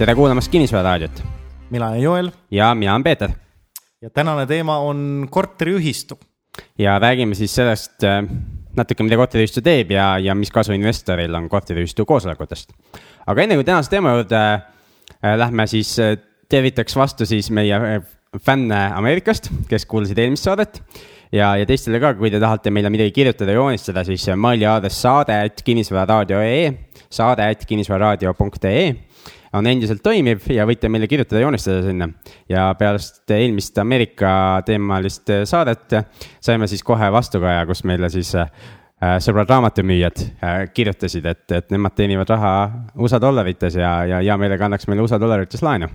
tere kuulamast Kinnisvara raadiot mina olen Joel ja mina olen Peeter. ja tänane teema on korteriühistu. ja räägime siis sellest äh, natuke, mida korteriühistu teeb ja, ja mis kasu investoril on korteriühistu koosolekutest. aga enne kui tänase teema juurde äh, lähme, siis äh, tervitaks vastu siis meie fänne Ameerikast, kes kuulasid eelmist saadet ja, ja teistele ka, kui te tahate meile midagi kirjutada, joonistada, siis meili aadress saade et kinnisvararaadio.ee, saade et kinnisvararaadio.ee on endiselt toimiv ja võite meile kirjutada, joonistada sinna. ja pärast eelmist Ameerika teemalist saadet saime siis kohe vastukaja, kus meile siis äh, sõbrad raamatumüüjad äh, kirjutasid, et, et nemad teenivad raha USA dollarites ja, ja hea meelega annaks meile USA dollarites laenu.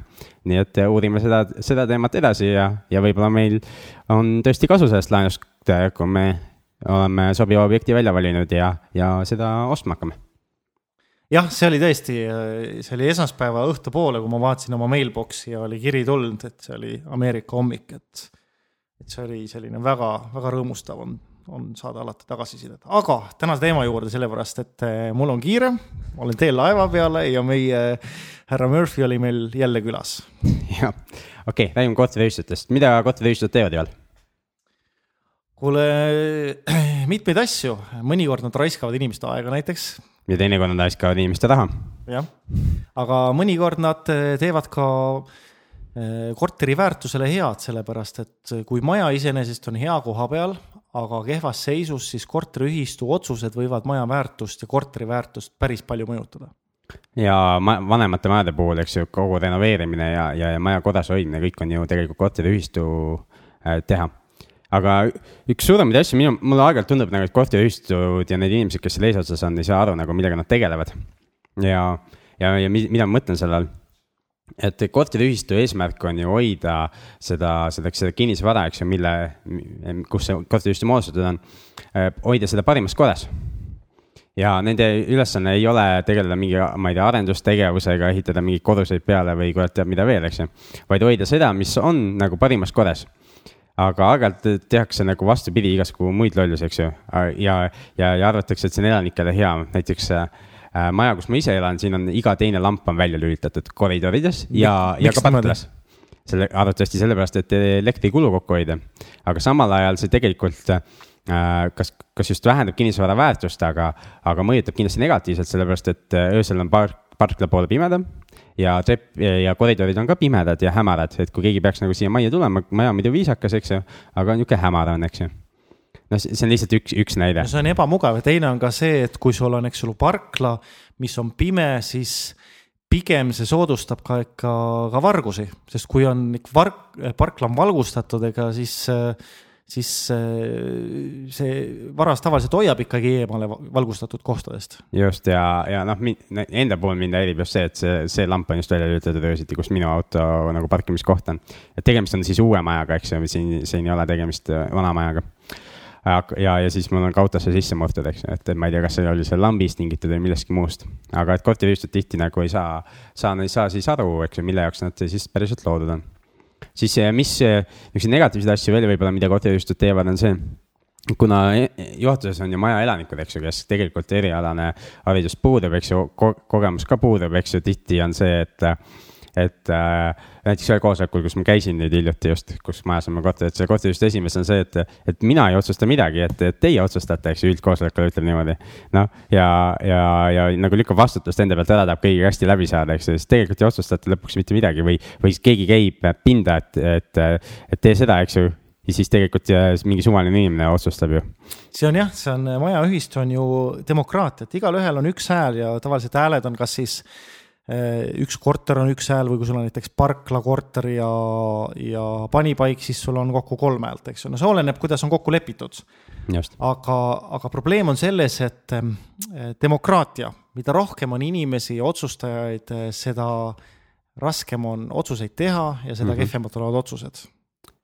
nii et uurime seda, seda teemat edasi ja, ja võib-olla meil on tõesti kasu sellest laenust, kui me oleme sobiva objekti välja valinud ja, ja seda ostma hakkame jah, see oli tõesti, see oli esmaspäeva õhtupoole, kui ma vaatasin oma mailbox'i ja oli kiri tulnud, et see oli Ameerika hommik, et, et see oli selline väga, väga rõõmustav on, on saada alati tagasisidet. aga tänase teema juurde, sellepärast et eh, mul on kiire, olen teel laeva peale ja meie härra Murphy oli meil jälle külas. jah, okei okay,, räägime korteriühistutest, mida korteriühistud teevad, Joel? kuule, mitmeid asju, mõnikord nad raiskavad inimeste aega näiteks ja teinekord nad raiskavad inimeste raha. jah, aga mõnikord nad eh, teevad ka eh, korteri väärtusele head, sellepärast et kui maja iseenesest on hea koha peal, aga kehvas seisus, siis korteriühistu otsused võivad maja väärtust ja korteri väärtust päris palju mõjutada. Ja ma, vanemate majade puhul, eks ju, kogu renoveerimine ja, ja, ja maja korras hoidmine, kõik on ju tegelikult korteriühistu äh, teha aga üks suuremaid asju minu, mulle aeg-ajalt tundub nagu, et korteriühistud ja need inimesed, kes seal eesotsas on, ei saa aru nagu, millega nad tegelevad. ja, ja, ja mida ma mõtlen selle all et korteriühistu eesmärk on ju hoida seda, seda, seda kinnisvara, eks ju, mille, kus see korteriühistu moodustatud on, eh, hoida seda parimas korras. ja nende ülesanne ei ole tegeleda mingi, ma ei tea, arendustegevusega, ehitada mingeid koduseid peale või kurat teab mida veel, eks ju. vaid hoida seda, mis on nagu parimas korras aga aeg-ajalt tehakse nagu vastupidi igasugu muid lollusi, eks ju. ja, ja, ja arvatakse, et see on elanikele hea, näiteks äh, maja, kus ma ise elan, siin on iga teine lamp on välja lülitatud koridorides ja, ja ka parklas. selle, arvatavasti sellepärast, et elektrikulu kokku hoida. aga samal ajal see tegelikult äh, kas, kas just vähendab kinnisvara väärtust, aga, aga mõjutab kindlasti negatiivselt, sellepärast et äh, öösel on park, parkla poole pimedam ja trepp ja koridorid on ka pimedad ja hämarad, et kui keegi peaks nagu siia majja tulema, maja on muidu viisakas, eks ju, aga niisugune hämar on, eks ju. Noh, see on lihtsalt üks, üks näide. No,. see on ebamugav. Ja teine on ka see, et kui sul on, eks ole, parkla, mis on pime, siis pigem see soodustab ka ikka, ka vargusi, sest kui on vark, parkla on valgustatud, ega siis äh, siis äh, see varas tavaliselt hoiab ikkagi eemale valgustatud kohtadest. just ja, ja noh, enda puhul mind häirib just see, et see, see lamp on just välja lülitatud öösiti, kus minu auto nagu parkimiskoht on. et tegemist on siis uue majaga, eks ju, siin, siin ei ole tegemist äh, vana majaga ja, ja siis mul on ka autosse sisse murtud, eks ju, et ma ei tea, kas see oli see lambist tingitud või millestki muust. aga et korteriühistud tihti nagu ei saa, saa, ei saa siis aru, eks ju, mille jaoks nad siis päriselt loodud on siis mis niisuguseid negatiivseid asju veel võib-olla, mida korteriühistud teevad, on see kuna e-, juhatuses on ju maja elanikud, eks ju, kes tegelikult erialane haridus puudub, eks ju ko, kogemus ka puudub, eks ju, tihti on see, et et äh, näiteks ühel koosolekul, kus ma käisin nüüd hiljuti just, kus majas on mu korter, et see korteriühistu esimees on see, et, et mina ei otsusta midagi, et, et teie otsustate, eks ju, üldkoosolekul ütleb niimoodi. noh, ja, ja, ja nagu lükkab vastutust enda pealt ära, tahab kõigiga hästi läbi saada, eks ju, siis tegelikult ei otsustate lõpuks mitte midagi või, või siis keegi käib pinda, et, et, et tee seda, eks ju ja siis tegelikult mingi suvaline inimene otsustab ju. see on jah, see on, majaühistu on ju demokraatia, et igalühel on üks hääl ja tavaliselt hääled on kas siis üks korter on üks hääl või kui sul on näiteks parkla korter ja, ja panipaik, siis sul on kokku kolm häält, eks ju, no see oleneb, kuidas on kokku lepitud. aga, aga probleem on selles, et eh, demokraatia, mida rohkem on inimesi ja otsustajaid, eh, seda raskem on otsuseid teha ja seda mm -hmm. kehvemad olevad otsused.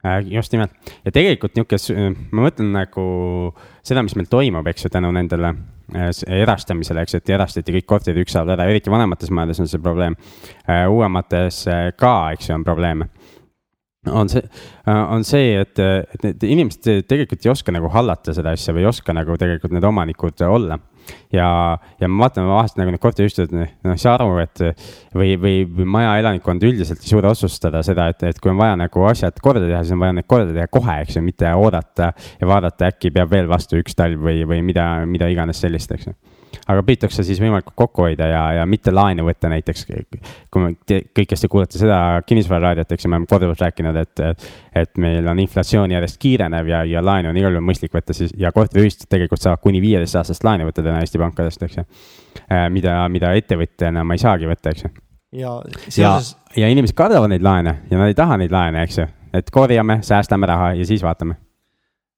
Äh, just nimelt. Ja tegelikult niisugune, ma mõtlen nagu seda, mis meil toimub, eks ju, tänu nendele äh, erastamisele, eks, et erastati kõik korterid ükshaaval ära, eriti vanemates majades on see probleem. Äh, uuemates ka, eks ju, on probleeme on see, on see, et, et need inimesed tegelikult ei oska nagu hallata seda asja või ei oska nagu tegelikult need omanikud olla. Ja, ja ma vaatan vahest nagu need korteriühistud, noh, ei saa aru, et või, või, või maja elanikkond üldiselt ei suuda otsustada seda, et, et kui on vaja nagu asjad korda teha, siis on vaja need korda teha kohe, eks ju, mitte oodata ja vaadata, äkki peab veel vastu üks talv või, või mida, mida iganes sellist, eks ju aga püütakse siis võimalikult kokku hoida ja, ja mitte laenu võtta näiteks. kui me, kõik, kes te kuulete seda kinnisvararaadiot, eks ju, me oleme korduvalt rääkinud, et, et meil on inflatsioon järjest kiirenev ja, ja laenu on igal juhul mõistlik võtta siis ja korteriühistud tegelikult saavad kuni viieteist aastast laenu võtta täna Eesti pankadest, eks ju. Äh, mida, mida ettevõtjana ma ei saagi võtta, eks ju. ja ja, ja inimesed kardavad neid laene ja nad ei taha neid laene, eks ju, et korjame, säästame raha ja siis vaatame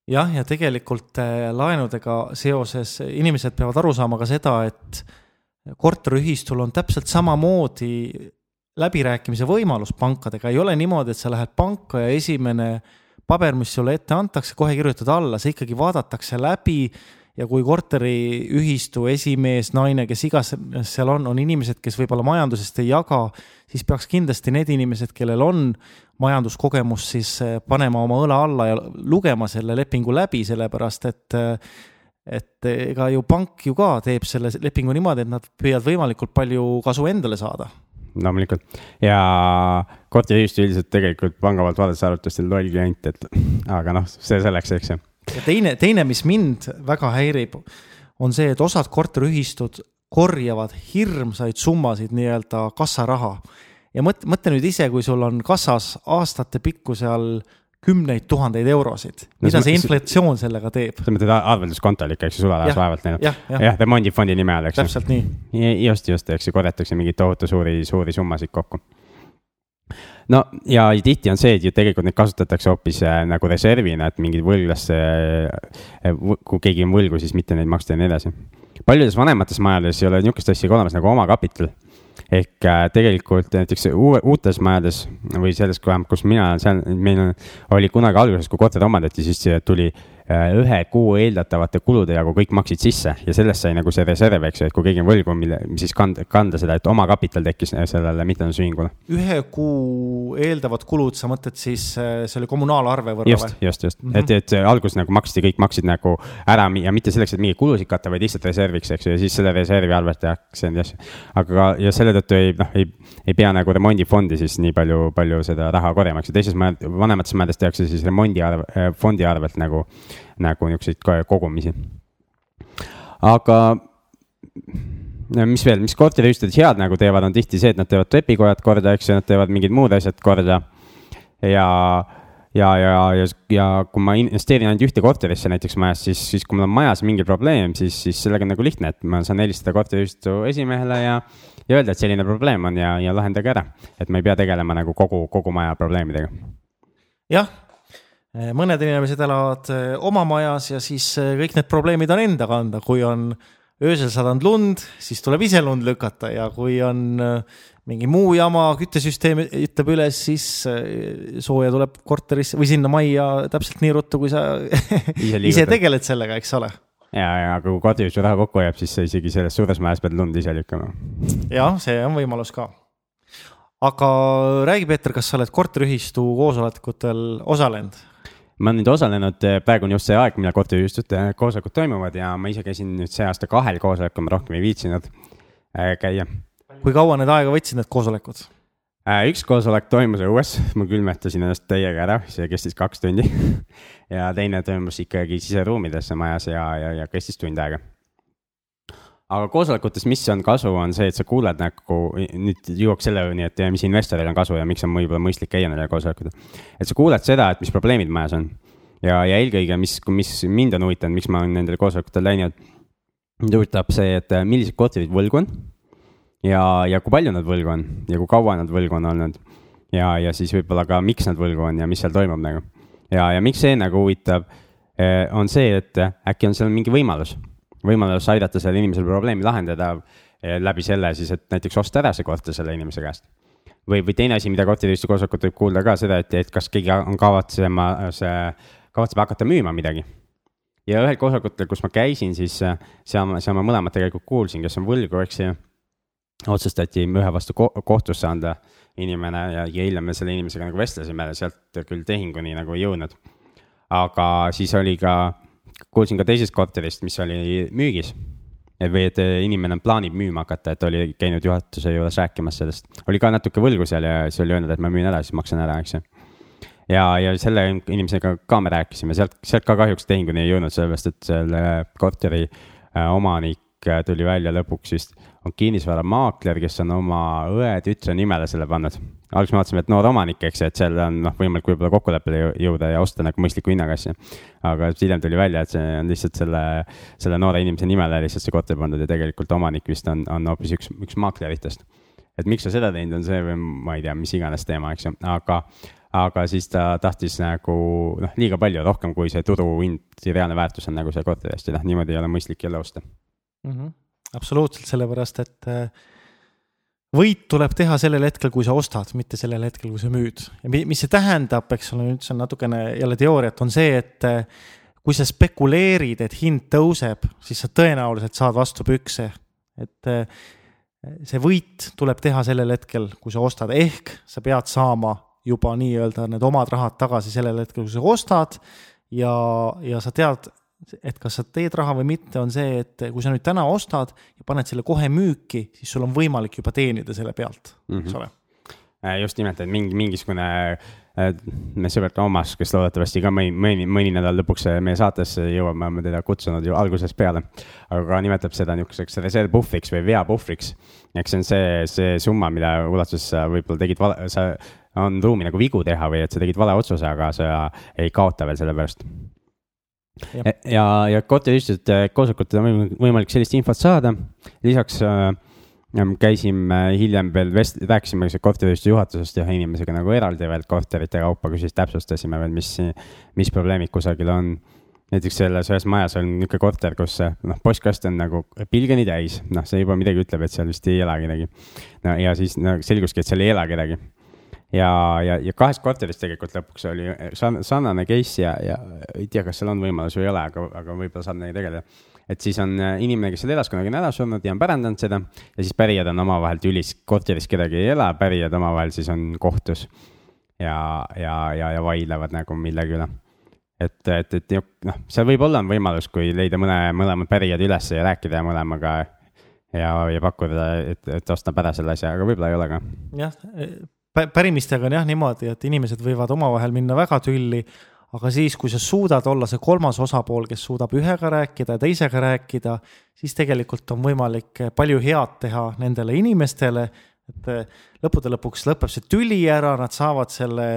jah, ja tegelikult äh, laenudega seoses inimesed peavad aru saama ka seda, et korteriühistul on täpselt samamoodi läbirääkimise võimalus pankadega, ei ole niimoodi, et sa lähed panka ja esimene paber, mis sulle ette antakse, kohe kirjutad alla, see ikkagi vaadatakse läbi ja kui korteriühistu esimees, naine, kes iganes seal on, on inimesed, kes võib-olla majandusest ei jaga, siis peaks kindlasti need inimesed, kellel on majanduskogemus, siis eh, panema oma õla alla ja lugema selle lepingu läbi, sellepärast et eh, et ega ju pank ju ka teeb selle lepingu niimoodi, et nad püüavad võimalikult palju kasu endale saada. Loomulikult. Ja korteriühistu üldiselt tegelikult panga poolt vaadates arvatavasti loll klient, et aga noh, see selleks, eks ju ja teine, teine, mis mind väga häirib, on see, et osad korteriühistud korjavad hirmsaid summasid nii-öelda kassaraha. ja mõtle, mõtle nüüd ise, kui sul on kassas aastatepikkuse all kümneid tuhandeid eurosid, mida see inflatsioon sellega teeb? sa mõtled arvelduskontol ikka, eks ju, sularaha vaevalt neil. jah, jah, jah, remondifondi nime all, eks ju. täpselt nii. just, just, eks ju, korjatakse mingeid tohutu suuri, suuri summasid kokku no ja tihti on see, et ju tegelikult neid kasutatakse hoopis äh, nagu reservina, et mingeid võlglasse äh,, kui keegi on võlgu, siis mitte neid maksta ja nii edasi. paljudes vanemates majades ei ole niisugust asja ka olemas nagu omakapital ehk äh, tegelikult näiteks uue, uutes majades või selles, kus mina olen, seal meil on, oli kunagi alguses, kui korterid omandati, siis tuli Äh, ühe kuu eeldatavate kulude jagu kõik maksid sisse ja sellest sai nagu see reserv, eks ju, et kui keegi on võlgu, mille siis kanda, kanda seda, et omakapital tekkis sellele mittetulundusühingule. ühe kuu eeldavad kulud, sa mõtled siis, äh, see oli kommunaalarve võrra just, või? just, just mm, -hmm. et, et alguses nagu maksti, kõik maksid nagu ära ja mitte selleks, et mingeid kulusid katta, vaid lihtsalt reserviks, eks ju, ja siis selle reservi arvelt tehakse neid asju. aga, ja selle tõttu ei, noh, ei, ei pea nagu remondifondi siis nii palju, palju seda raha korjama, eks ju, teises majad, vanemates majades tehakse siis remondi arv, fondi arvelt nagu nagu niisuguseid kogumisi. aga mis veel, mis korteriühistud head nagu teevad, on tihti see, et nad teevad trepikojad korda, eks ju, nad teevad mingid muud asjad korda. ja, ja, ja, ja, ja kui ma investeerin ainult ühte korterisse näiteks majas, siis, siis kui mul on majas mingi probleem, siis, siis sellega on nagu lihtne, et ma saan helistada korteriühistu esimehele ja, ja öelda, et selline probleem on ja, ja lahendage ära. et ma ei pea tegelema nagu kogu, kogu maja probleemidega. jah, mõned inimesed elavad eh, oma majas ja siis eh, kõik need probleemid on enda kanda, kui on öösel sadanud lund, siis tuleb ise lund lükata ja kui on mingi muu jama, küttesüsteem ütleb üles, siis sooja tuleb korterisse või sinna majja täpselt nii ruttu, kui sa ise, ise tegeled sellega, eks ole. ja, ja kui korteriühistu raha kokku hoiab, siis sa isegi selles suures majas pead lund ise lükkama. jah, see on võimalus ka aga räägi, Peeter, kas sa oled korteriühistu koosolekutel osalenud? Ma olen nüüd osalenud, eh, praegu on just see aeg, millal korteriühistute koosolekud toimuvad ja ma ise käisin nüüd see aasta kahel koosolekul, ma rohkem ei viitsinud äh, käia. kui kaua need aega võtsid, need koosolekud? Üks koosolek toimus õues, ma külmetasin ennast täiega ära, see kestis kaks tundi ja teine toimus ikkagi siseruumides majas ja, ja, ja kestis tund aega aga koosolekutes, mis on kasu, on see, et sa kuuled nagu, nüüd jõuaks selleni, et mis investoril on kasu ja miks on võib-olla mõistlik käia nendel koosolekutel. et sa kuuled seda, et mis probleemid majas on. ja, ja eelkõige, mis, mis mind on huvitanud, miks ma olen nendel koosolekutel läinud. mind huvitab see, et äh, millised korterid võlgu on. ja, ja kui palju nad võlgu on ja kui kaua nad võlgu on olnud. ja, ja siis võib-olla ka, miks nad võlgu on ja mis seal toimub nagu. ja, ja miks see nagu huvitab, äh, on see, et äh, äkki on seal mingi võimalus võimalus aidata sellel inimesel probleemi lahendada eh, läbi selle siis, et näiteks osta ära see korter selle inimese käest. või, või teine asi, mida korteriühistu koosolekut võib kuulda ka seda, et, et kas keegi on kavatsema, see, kavatseb hakata müüma midagi. ja ühel koosolekutel, kus ma käisin, siis eh, seal, seal ma mõlemat tegelikult kuulsin, kes on võlgu, eks ju. otsustati ühe vastu ko kohtusse anda inimene ja, ja hiljem me selle inimesega nagu vestlesime, sealt küll tehinguni nagu ei jõudnud. aga siis oli ka kuulsin ka teisest korterist, mis oli müügis. või et inimene plaanib müüma hakata, et oli käinud juhatuse juures rääkimas sellest. oli ka natuke võlgu seal ja siis oli öelnud, et ma müün ära, siis maksan ära, eks ju ja, ja selle inimesega ka me rääkisime, sealt, sealt ka kahjuks tehinguni ei jõudnud, sellepärast et selle korteri äh, omanik äh, tuli välja lõpuks vist, on kinnisvaramaakler, kes on oma õe tütre nimele selle pannud. Alguses me vaatasime, et noor omanik, eks ju, et seal on noh, võimalik võib-olla kokkuleppele jõuda ja osta nagu mõistliku hinnaga asja. aga hiljem tuli välja, et see on lihtsalt selle, selle noore inimese nimele lihtsalt see korter pandud ja tegelikult omanik vist on, on hoopis üks, üks maakleritest. et miks sa seda teinud, on see või ma ei tea, mis iganes teema, eks ju, aga aga siis ta tahtis nagu noh, liiga palju, rohkem kui see turuhind, reaalne väärtus on nagu seal korteri eest ja noh, niimoodi ei ole mõistlik jälle osta mm. -hmm. absoluutselt, sellepärast et äh, võit tuleb teha sellel hetkel, kui sa ostad, mitte sellel hetkel, kui sa müüd. ja mis see tähendab, eks ole, nüüd see on natukene jälle teooriat, on see, et äh, kui sa spekuleerid, et hind tõuseb, siis sa tõenäoliselt saad vastu pükse. et äh, see võit tuleb teha sellel hetkel, kui sa ostad, ehk sa pead saama juba nii-öelda need omad rahad tagasi sellel hetkel, kui sa ostad ja, ja sa tead, et kas sa teed raha või mitte, on see, et kui sa nüüd täna ostad ja paned selle kohe müüki, siis sul on võimalik juba teenida selle pealt mm, -hmm. eks ole. Äh, just nimelt, et mingi, mingisugune äh, meie sõber Toomas, kes loodetavasti ka mõni, mõni, mõni nädal lõpuks meie saatesse jõuab, me oleme teda kutsunud ju algusest peale. aga nimetab seda niisuguseks reservpuhvriks või veapuhvriks. eks see on see, see summa, mille ulatuses sa võib-olla tegid, sa on ruumi nagu vigu teha või et sa tegid vale otsuse, aga sa ei kaota veel selle pärast. Ja, e, ja, ja korteriühistute koosolekutel on võimalik sellist infot saada, lisaks äh, käisime hiljem veel vest-, rääkisime korteriühistuse juhatusest ühe inimesega nagu eraldi veel korterite kaupa, kui siis täpsustasime veel, mis, mis probleemid kusagil on. Näiteks selles ühes majas on niisugune korter, kus noh, postkast on nagu pilgeni täis, noh, see juba midagi ütleb, et seal vist ei ela kedagi. no ja siis no, selguski, et seal ei ela kedagi ja, ja, ja kahest korterist tegelikult lõpuks oli sarnane case ja, ja ei tea, kas seal on võimalus või ei ole, aga, aga võib-olla saab nendega tegeleda. et siis on äh, inimene, kes seal elas, kunagi on ära surnud ja on pärandanud seda ja siis pärijad on omavahel tülis, korteris kedagi ei ela, pärijad omavahel siis on kohtus. ja, ja, ja, ja vaidlevad nagu millegi üle et, et, et noh, seal võib-olla on võimalus, kui leida mõne, mõlemad pärijad üles ja rääkida mõlemaga ja, ja pakkuda, et, et osta ära selle asja, aga võib-olla ei ole ka. jah, pärimistega on jah niimoodi, et inimesed võivad omavahel minna väga tülli, aga siis, kui sa suudad olla see kolmas osapool, kes suudab ühega rääkida ja teisega rääkida, siis tegelikult on võimalik palju head teha nendele inimestele, et lõppude lõpuks lõpeb see tüli ära, nad saavad selle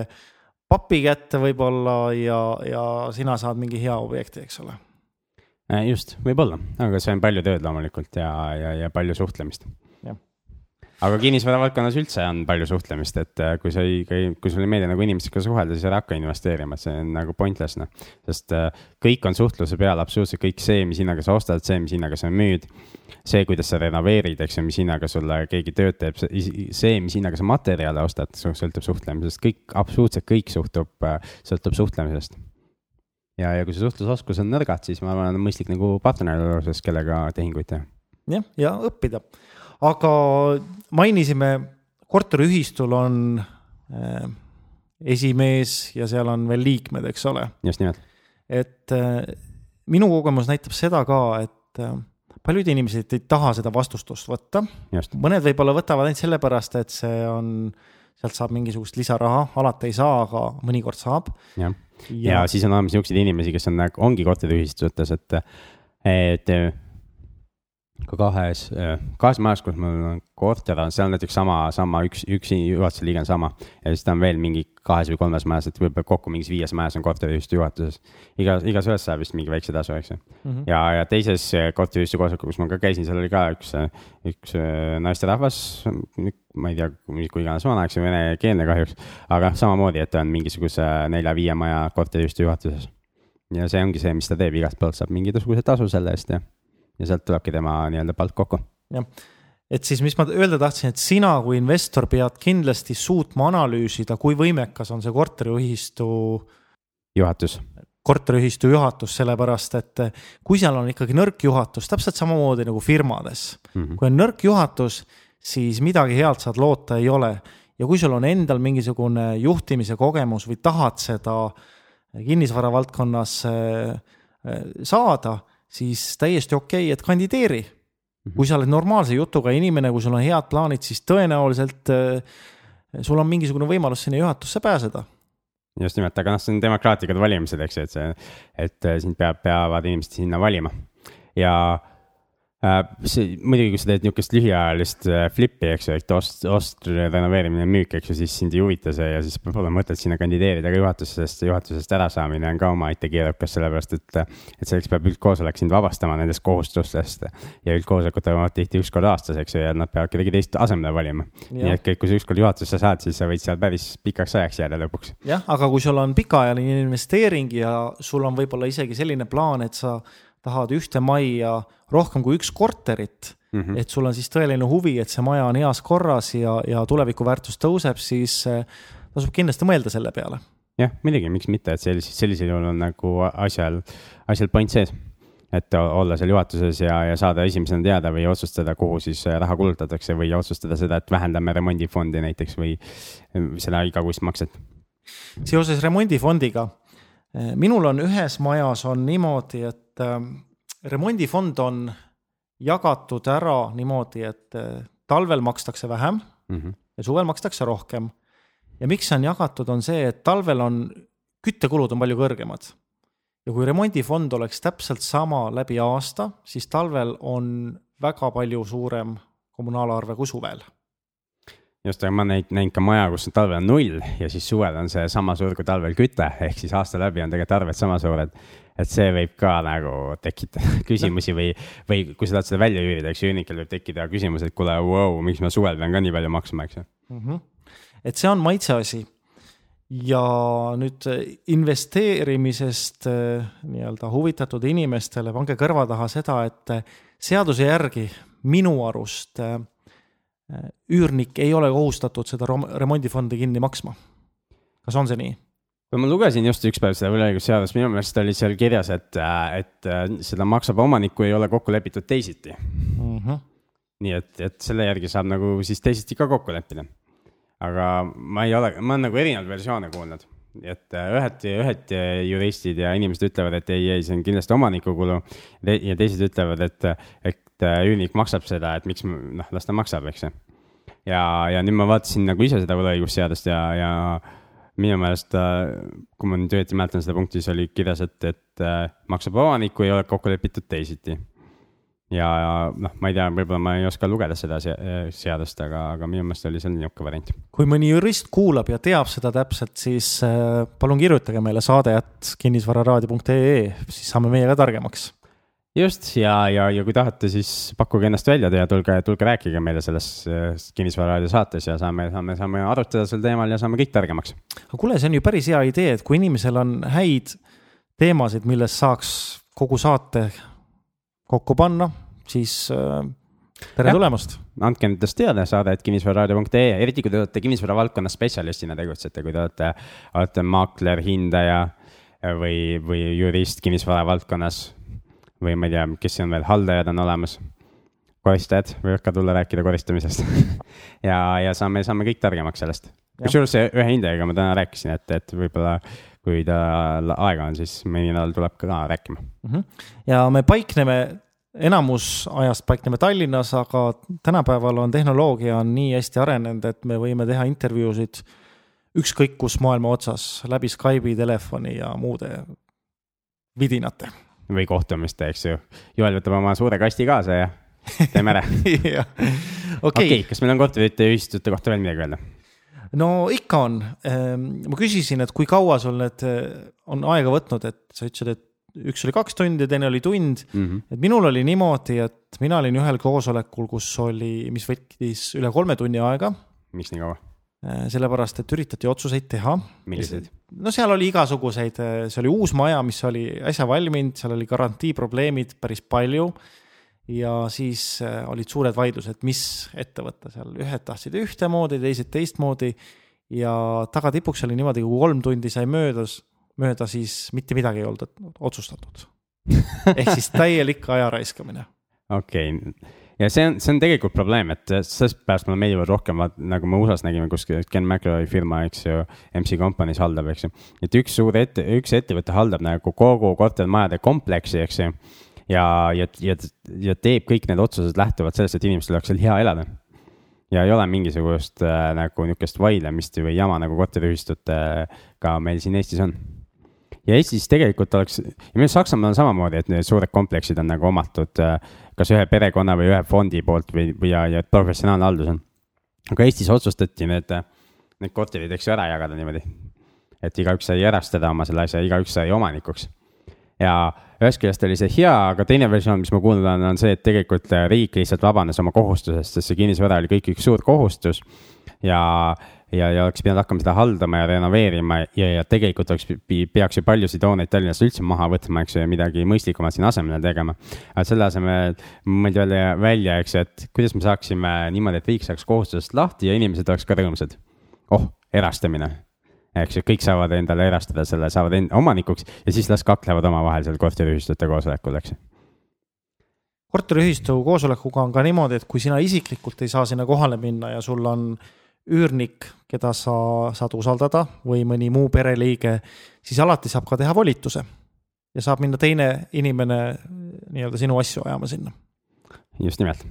papi kätte võib-olla ja, ja sina saad mingi hea objekti, eks ole. just, võib-olla, aga see on palju tööd loomulikult ja, ja, ja palju suhtlemist aga kinnisvara valdkonnas üldse on palju suhtlemist, et äh, kui sa ei, kui sulle ei meeldi nagu inimestega suhelda, siis ära hakka investeerima, see on nagu pointless noh. sest äh, kõik on suhtluse peal, absoluutselt kõik see, mis hinnaga sa ostad, see, mis hinnaga sa müüd. see, kuidas sa renoveerid, eks ju, mis hinnaga sulle keegi tööd teeb, see, mis hinnaga sa materjale ostad, sõltub suhtlemisest, kõik, absoluutselt kõik suhtub, äh, sõltub suhtlemisest ja, ja kui see suhtlusoskus on nõrgad, siis ma arvan, on mõistlik nagu partnerluses kellega tehinguid teha. jah, ja õppida aga mainisime, korteriühistul on äh, esimees ja seal on veel liikmed, eks ole. just nimelt. et äh, minu kogemus näitab seda ka, et äh, paljud inimesed ei taha seda vastustust võtta. mõned võib-olla võtavad ainult sellepärast, et see on, sealt saab mingisugust lisaraha, alati ei saa, aga mõnikord saab. jah, ja, ja siis on olemas niisuguseid inimesi, kes on, ongi korteriühistutes, et, et ka kahes, äh, kahes majas, kus mul on korter on, seal näiteks sama, sama üks, üks juhatuse liige on sama. ja siis ta on veel mingi kahes või kolmes majas, et võib-olla kokku mingis viies majas on korteriühistu juhatuses. iga, igas ühes saab vist mingi väikse tasu, eks ju mm. -hmm. ja, ja teises äh, korteriühistu koosolekul, kus ma ka käisin, seal oli ka üks, äh, üks naisterahvas, ma ei tea, kui iganes vana, eks ju, venekeelne kahjuks. aga samamoodi, et ta on mingisuguse nelja-viie maja korteriühistu juhatuses. ja see ongi see, mis ta teeb, igalt poolt saab mingisuguse tasu selle eest ja ja sealt tulebki tema nii-öelda palk kokku. jah, et siis, mis ma öelda tahtsin, et sina kui investor pead kindlasti suutma analüüsida, kui võimekas on see korteriühistu. juhatus. korteriühistu juhatus, sellepärast et kui seal on ikkagi nõrk juhatus, täpselt samamoodi nagu firmades mm, -hmm. kui on nõrk juhatus, siis midagi head saad loota ei ole. ja kui sul on endal mingisugune juhtimise kogemus või tahad seda kinnisvara valdkonnas äh, äh, saada siis täiesti okei okay,, et kandideeri. kui sa oled normaalse jutuga inimene, kui sul on head plaanid, siis tõenäoliselt äh, sul on mingisugune võimalus sinna juhatusse pääseda. Just nimelt, aga noh, see on demokraatlikud valimised, eks ju, et see, et äh, sind peab, peavad inimesed sinna valima. Ja see muidugi, kui sa teed niisugust lühiajalist äh, flip'i, eks ju, et ost, ost, renoveerimine, müük, eks ju, siis sind ei huvita see ja siis pole mõtet sinna kandideerida ka juhatusse, sest juhatusest ärasaamine on ka omaette keerukas, sellepärast et. et selleks peab üldkoosolek sind vabastama nendest kohustustest ja üldkoosolekud toimuvad tihti üks kord aastas, eks ju, ja nad peavad kedagi teist asemele valima. nii et kui sa ükskord juhatusse saad, siis sa võid seal päris pikaks ajaks jääda lõpuks. jah, aga kui sul on pikaajaline investeering ja sul on võib-olla isegi selline plaan, et sa tahad ühte majja rohkem kui üks korterit mm, -hmm. et sul on siis tõeline huvi, et see maja on heas korras ja, ja tulevikuväärtus tõuseb, siis eh, tasub kindlasti mõelda selle peale. jah, muidugi, miks mitte, et sellisel, sellisel juhul on nagu asjal, asjal point sees. et olla seal juhatuses ja, ja saada esimesena teada või otsustada, kuhu siis raha kulutatakse või otsustada seda, et vähendame remondifondi näiteks või seda igakuist makset. seoses remondifondiga, eh, minul on ühes majas on niimoodi, et et ähm, remondifond on jagatud ära niimoodi, et äh, talvel makstakse vähem mm -hmm. ja suvel makstakse rohkem. ja miks see on jagatud, on see, et talvel on, küttekulud on palju kõrgemad. ja kui remondifond oleks täpselt sama läbi aasta, siis talvel on väga palju suurem kommunaalarve kui suvel just, aga ma olen näinud, ka maja, kus talvel on null ja siis suvel on see sama suur kui talvel küte, ehk siis aasta läbi on tegelikult arved sama suured et see võib ka nagu tekitada küsimusi või, või kui sa tahad seda välja üürida, eks ju, üürnikel võib tekkida küsimus, et kuule wow,, miks ma suvel pean ka nii palju maksma, eks ju mm. -hmm. et see on maitse asi. ja nüüd investeerimisest eh, nii-öelda huvitatud inimestele pange kõrva taha seda, et eh, seaduse järgi minu arust üürnik ei ole kohustatud seda remondifondi kinni maksma. kas on see nii? Kui ma lugesin just üks päev seda võlaõigusseadust, minu meelest oli seal kirjas, et, äh, et äh, seda maksab omanik, kui ei ole kokku lepitud teisiti mm. -hmm. nii et, et selle järgi saab nagu siis teisiti ka kokku leppida. aga ma ei ole, ma olen nagu erinevaid versioone kuulnud, et äh, ühed, ühed juristid ja inimesed ütlevad, et ei, ei, see on kindlasti omaniku kulu. ja teised ütlevad, et, et üürnik maksab seda, et miks, noh, las ta maksab, eks ju. ja, ja nüüd ma vaatasin nagu ise seda võlaõigusseadust ja, ja minu meelest, äh, kui ma nüüd õieti mäletan seda punkti, siis oli kirjas, et, et äh, maksab omanik, kui ei ole kokku lepitud teisiti. ja, ja noh, ma ei tea, võib-olla ma ei oska lugeda seda seadust, aga, aga minu meelest oli see niisugune variant. kui mõni jurist kuulab ja teab seda täpselt, siis äh, palun kirjutage meile saade at kinnisvararaadio.ee, siis saame meie ka targemaks just ja, ja, ja kui tahate, siis pakkuge ennast välja ja tulge, tulge rääkige meile selles kinnisvararaadio saates ja saame, saame, saame arutada sel teemal ja saame kõik targemaks. aga kuule, see on ju päris hea idee, et kui inimesel on häid teemasid, millest saaks kogu saate kokku panna, siis äh, tere ja. tulemast. andke endast teada, saade, et kinnisvararaadio.ee, eriti kui te olete kinnisvara valdkonna spetsialistina tegutsete, kui te olete, olete maakler, hindaja või, või jurist kinnisvara valdkonnas või ma ei tea, kes siin veel, haldajad on olemas. koristajad võivad ka tulla rääkida koristamisest ja, ja saame, saame kõik targemaks sellest. kusjuures ühe hindajaga ma täna rääkisin, et, et võib-olla kui tal aega on, siis mõni nädal tuleb ka rääkima mm. -hmm. ja me paikneme, enamus ajast paikneme Tallinnas, aga tänapäeval on tehnoloogia on nii hästi arenenud, et me võime teha intervjuusid ükskõik kus maailma otsas läbi Skype'i, telefoni ja muude vidinate või kohtumiste, eks ju. Joel võtab oma suure kasti kaasa ja teeme ära. okei, kas meil on korterite ühistute kohta veel midagi öelda? no ikka on. Ehm, ma küsisin, et kui kaua sul need eh, on aega võtnud, et sa ütlesid, et üks oli kaks tundi, teine oli tund mm. -hmm. et minul oli niimoodi, et mina olin ühel koosolekul, kus oli, mis võttis üle kolme tunni aega. miks nii kaua? Äh, sellepärast, et üritati otsuseid teha. milliseid? no seal oli igasuguseid, äh, see oli uus maja, mis oli äsja valminud, seal oli garantiiprobleemid päris palju. ja siis äh, olid suured vaidlused, mis ette võtta seal, ühed tahtsid ühtemoodi, teised teistmoodi. ja tagatipuks oli niimoodi, kui kolm tundi sai möödas, mööda, siis mitte midagi ei olnud otsustatud ehk siis täielik aja raiskamine. okei okay ja see on, see on tegelikult probleem, et sellest pärast mulle meeldivad rohkem, nagu me USA-s nägime kuskil, Ken McElroy firma, eks ju, MC Company's haldab, eks ju. et üks suur ette, üks ettevõte haldab nagu kogu kortermajade kompleksi, eks ju. ja, ja, ja, ja teeb kõik need otsused lähtuvalt sellest, et inimestel oleks seal hea elada. ja ei ole mingisugust äh, nagu niisugust vaidlemist või jama nagu korteriühistutega meil siin Eestis on ja Eestis tegelikult oleks, ja meil Saksamaal on samamoodi, et need suured kompleksid on nagu omatud äh, kas ühe perekonna või ühe fondi poolt või, või ja, ja professionaalne haldus on. aga Eestis otsustati need, need korterid, eks ju, ära jagada niimoodi. et igaüks sai erastada oma selle asja, igaüks sai omanikuks. ja ühest küljest oli see hea, aga teine versioon, mis ma kuulnud olen, on see, et tegelikult riik lihtsalt vabanes oma kohustusest, sest see kinnisvara oli kõik üks suur kohustus ja ja, ja oleks pidanud hakkama seda haldama ja renoveerima ja, ja tegelikult oleks, peaks ju paljusid hooneid Tallinnas üldse maha võtma, eks ju, ja midagi mõistlikumat sinna asemele tegema. aga selle asemel mõeldi välja, välja, eks et kuidas me saaksime niimoodi, et riik saaks kohustusest lahti ja inimesed oleks ka rõõmsad. oh, erastamine eks ju, kõik saavad endale erastada selle, saavad enda omanikuks ja siis las kaklevad omavahel seal korteriühistute koosolekul, eks korteriühistu koosolekuga on ka niimoodi, et kui sina isiklikult ei saa sinna kohale minna ja sul on üürnik, keda sa saad usaldada või mõni muu pereliige, siis alati saab ka teha volituse. ja saab minna teine inimene nii-öelda sinu asju ajama sinna. just nimelt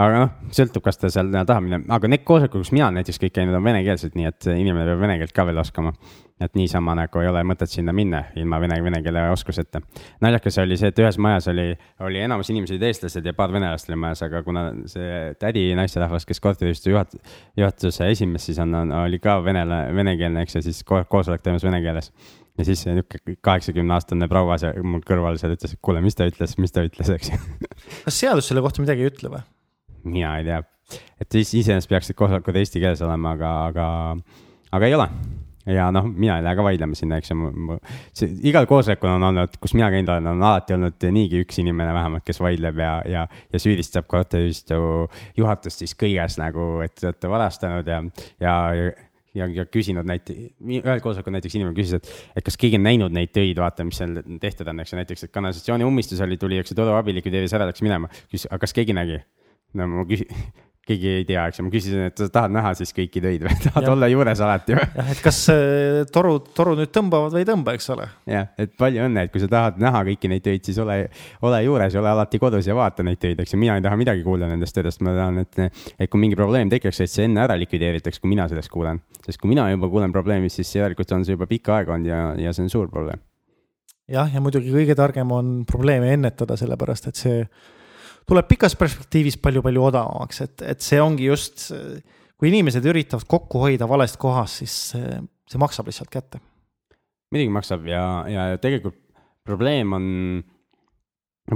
aga noh, sõltub, kas ta seal tahab minna, aga need koosolekud, kus mina näiteks kõik käinud, on venekeelsed, nii et inimene peab vene keelt ka veel oskama. et niisama nagu ei ole mõtet sinna minna ilma vene, vene keele oskuseta. naljakas oli see, et ühes majas oli, oli enamus inimesi olid eestlased ja paar venelast oli majas, aga kuna see tädi naisterahvas, kes korteriühistu juhat-, juhatuse esimees siis on, on, oli ka venela-, venekeelne, eks ju, siis koosolek toimus vene keeles ja siis niisugune kaheksakümne aastane proua seal mul kõrval seal ütles, et kuule, mis ta ütles, mis ta ütles, eks ju. kas seadus selle kohta midagi ei ütle või? Mina ei tea, et iseenesest peaksid koosolekud eesti keeles olema, aga, aga, aga ei ole ja noh, mina ei lähe ka vaidlema sinna, eks ju, igal koosolekul on olnud, kus mina käinud olen, on alati olnud niigi üks inimene vähemalt, kes vaidleb ja, ja, ja süüdistab korteriühistu juhatust siis kõiges nagu, et te olete varastanud ja, ja ja, ja küsinud näite-, ühel koosolekul näiteks inimene küsis, et, et kas keegi on näinud neid töid, vaata, mis seal tehtud on, eks ju, näiteks, et kanalisatsiooni ummistus oli, tuli, eks ju, toruabi likvideeris ära, läks minema. küsis, aga kas keegi nägi? No ma küsin, keegi ei tea, eks ju, ma küsisin, et sa tahad näha siis kõiki töid või tahad ja. olla juures alati või? jah, et kas äh, torud, torud nüüd tõmbavad või ei tõmba, eks ole. jah, et palju õnne, et kui sa tahad näha kõiki neid töid, siis ole, ole juures, ole alati kodus ja vaata neid töid, eks ju, mina ei taha midagi kuulda nendest töidest, ma tahan, et, et kui mingi probleem tekiks, et see enne ära likvideeritaks, kui mina sellest kuulen. sest kui mina juba kuulen probleemist, siis järelikult on see juba pikka aega olnud ja, ja see on suur probleem. jah, ja muidugi kõige targem on probleeme ennetada, sellepärast et see tuleb pikas perspektiivis palju-palju odavamaks, et, et see ongi just, kui inimesed üritavad kokku hoida valest kohast, siis see, see maksab lihtsalt kätte. muidugi maksab ja, ja tegelikult probleem on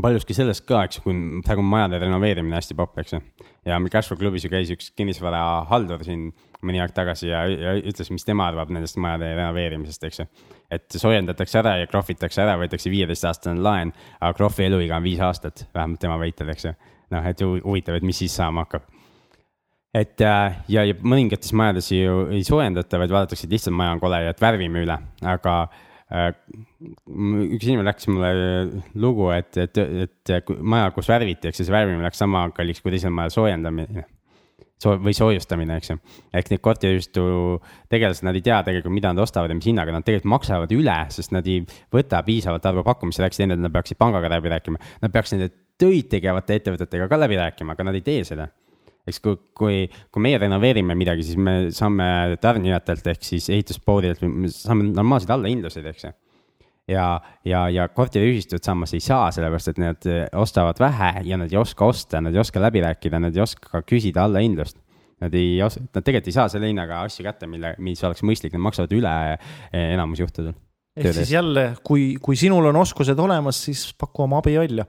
paljuski sellest ka, eks ju, kui praegu on majade renoveerimine hästi popp, eks ju. ja meil Cashflow klubis ju käis üks kinnisvarahaldur siin mõni aeg tagasi ja, ja ütles, mis tema arvab nendest majade renoveerimisest, eks ju. et soojendatakse ära ja krohvitakse ära, võetakse viieteistaastane laen, aga krohvi eluiga on viis aastat, vähemalt tema väitel, eks ju. noh, et huvitav, et mis siis saama hakkab. et äh, ja, ja mõningates majades ju ei soojendata, vaid vaadatakse, et lihtsalt maja on kole ja et värvime üle, aga Äh, üks inimene rääkis mulle lugu, et, et, et maja, kus värviti, ju, see värvimine läks sama kalliks kui teisel majal soojendamine. Soo- või soojustamine, eks ju. ehk need korteriühistu tegelased, nad ei tea tegelikult, mida nad ostavad ja mis hinnaga, nad tegelikult maksavad üle, sest nad ei võta piisavalt arvu pakkumisi, rääkisid enne, nad peaksid pangaga läbi rääkima. Nad peaks nende töid tegevate ettevõtetega ka läbi rääkima, aga nad ei tee seda eks kui, kui, kui meie renoveerime midagi, siis me saame tarnijatelt ehk siis ehituspoodidelt, me saame normaalseid allahindluseid, eks ju. Ja, ja, ja korteriühistud samas ei saa, sellepärast et nad ostavad vähe ja nad ei oska osta, nad ei oska läbi rääkida, nad ei oska ka küsida allahindlust. Nad ei os-, nad tegelikult ei saa selle hinnaga asju kätte, mille, mis oleks mõistlik, nad maksavad üle enamus juhtudel ehk siis jälle, kui, kui sinul on oskused olemas, siis paku oma abi välja.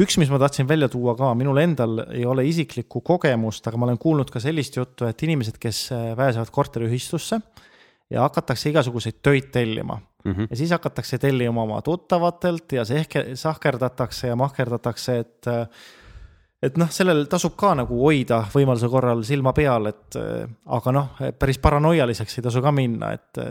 üks, mis ma tahtsin välja tuua ka, minul endal ei ole isiklikku kogemust, aga ma olen kuulnud ka sellist juttu, et inimesed, kes äh, pääsevad korteriühistusse ja hakatakse igasuguseid töid tellima mm. -hmm. ja siis hakatakse tellima oma tuttavatelt ja see ehk sahkerdatakse ja mahkerdatakse, et et noh, sellel tasub ka nagu hoida võimaluse korral silma peal, et aga noh, päris paranoialiseks ei tasu ka minna, et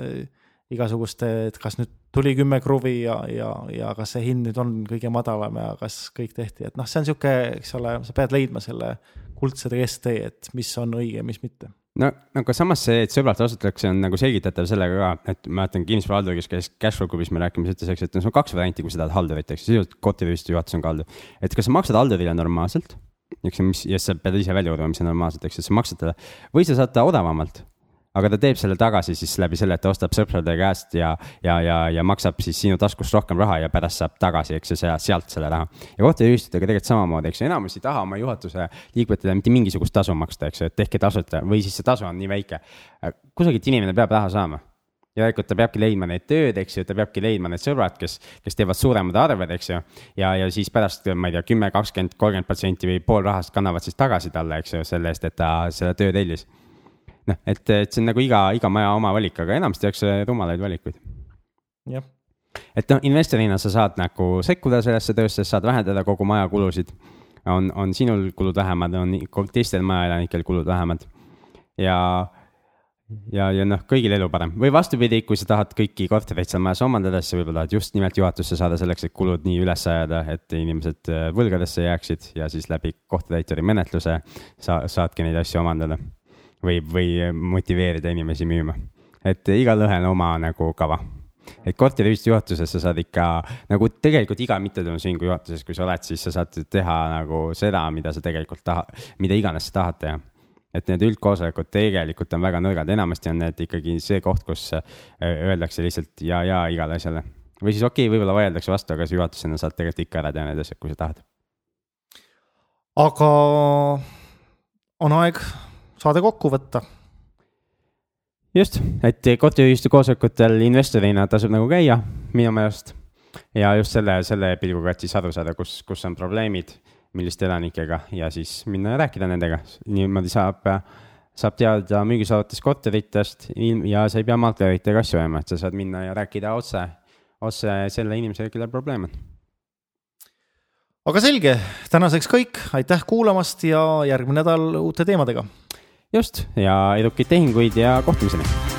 igasuguste, et kas nüüd tuli kümme kruvi ja, ja, ja kas see hind nüüd on kõige madalam ja kas kõik tehti, et noh, see on sihuke, eks ole, sa pead leidma selle kuldse kesktee, et mis on õige mis mitte no, aga samas see, et sõbralt asutatakse, on nagu selgitatav sellega ka, et ma mäletan kinnisvarahaldur, kes käis Cashflow klubis me rääkimas, ütles, eks, et no sul on kaks varianti, kui sa tahad haldurit, eks sisuliselt korteriühistu juhatus on ka haldur. et kas sa maksad haldurile normaalselt, eks mis ja sa pead ise välja uurima, mis on normaalselt, eks ju, sa maksad talle. Või sa saad ta odavamalt aga ta teeb selle tagasi siis läbi selle, et ta ostab sõprade käest ja, ja, ja, ja maksab siis sinu taskust rohkem raha ja pärast saab tagasi, eks ju, sealt selle raha. ja korteriühistutega tegelikult samamoodi, eks ju, enamus ei taha oma juhatuse liikmetele mitte mingisugust tasu maksta, eks ju, et tehke tasuta või siis see tasu on nii väike. kusagilt inimene peab raha saama järelikult ta peabki leidma neid tööd, eks ju, ta peabki leidma need sõbrad, kes, kes teevad suuremad arved, eks ju. ja, ja siis pärast, ma ei tea, kümme, kakskümmend, kolmkümmend protsenti või pool rahast kannavad siis tagasi talle, eks ju, selle eest, et ta selle töö tellis noh, et, et see on nagu iga, iga maja oma valik, aga enamasti tehakse rumalaid valikuid. jah. et noh, investorina sa saad nagu sekkuda sellesse töösse, saad vähendada kogu maja kulusid. on, on sinul kulud vähemad, on teistel majaelanikel kulud vähemad. ja, ja, ja noh, kõigil elu parem või vastupidi, kui sa tahad kõiki kortereid seal majas omandada, siis sa võib-olla tahad just nimelt juhatusse saada selleks, et kulud nii üles ajada, et inimesed äh, võlgadesse jääksid ja siis läbi kohtutäituri menetluse sa saadki neid asju omandada või, või motiveerida inimesi müüma. et igalühel oma nagu kava et korteriühistu juhatuses sa saad ikka nagu tegelikult iga mittetulundusühingu juhatuses, kui sa oled, siis sa saad teha nagu seda, mida sa tegelikult tahad, mida iganes sa tahad teha. et need üldkoosolekud tegelikult on väga nõrgad, enamasti on need ikkagi see koht, kus äh, öeldakse lihtsalt ja, ja igale asjale. või siis okei okay,, võib-olla vaieldakse vastu, aga sa juhatusena saad tegelikult ikka ära teha need asjad, kui sa tahad. aga on aeg saade kokku võtta. just, et korteriühistu koosolekutel investorina tasub nagu käia minu meelest. Ja just selle, selle pilguga, et siis aru saada, kus, kus on probleemid, milliste elanikega ja siis minna ja rääkida nendega, niimoodi saab, saab teada müügis olevatest korteritest ja sa ei pea maakleritega asju ajama, et sa saad minna ja rääkida otse, otse selle inimesega, kellel probleem on. Aga selge, tänaseks kõik, aitäh kuulamast ja järgmine nädal uute teemadega just ja edukaid tehinguid ja kohtumiseni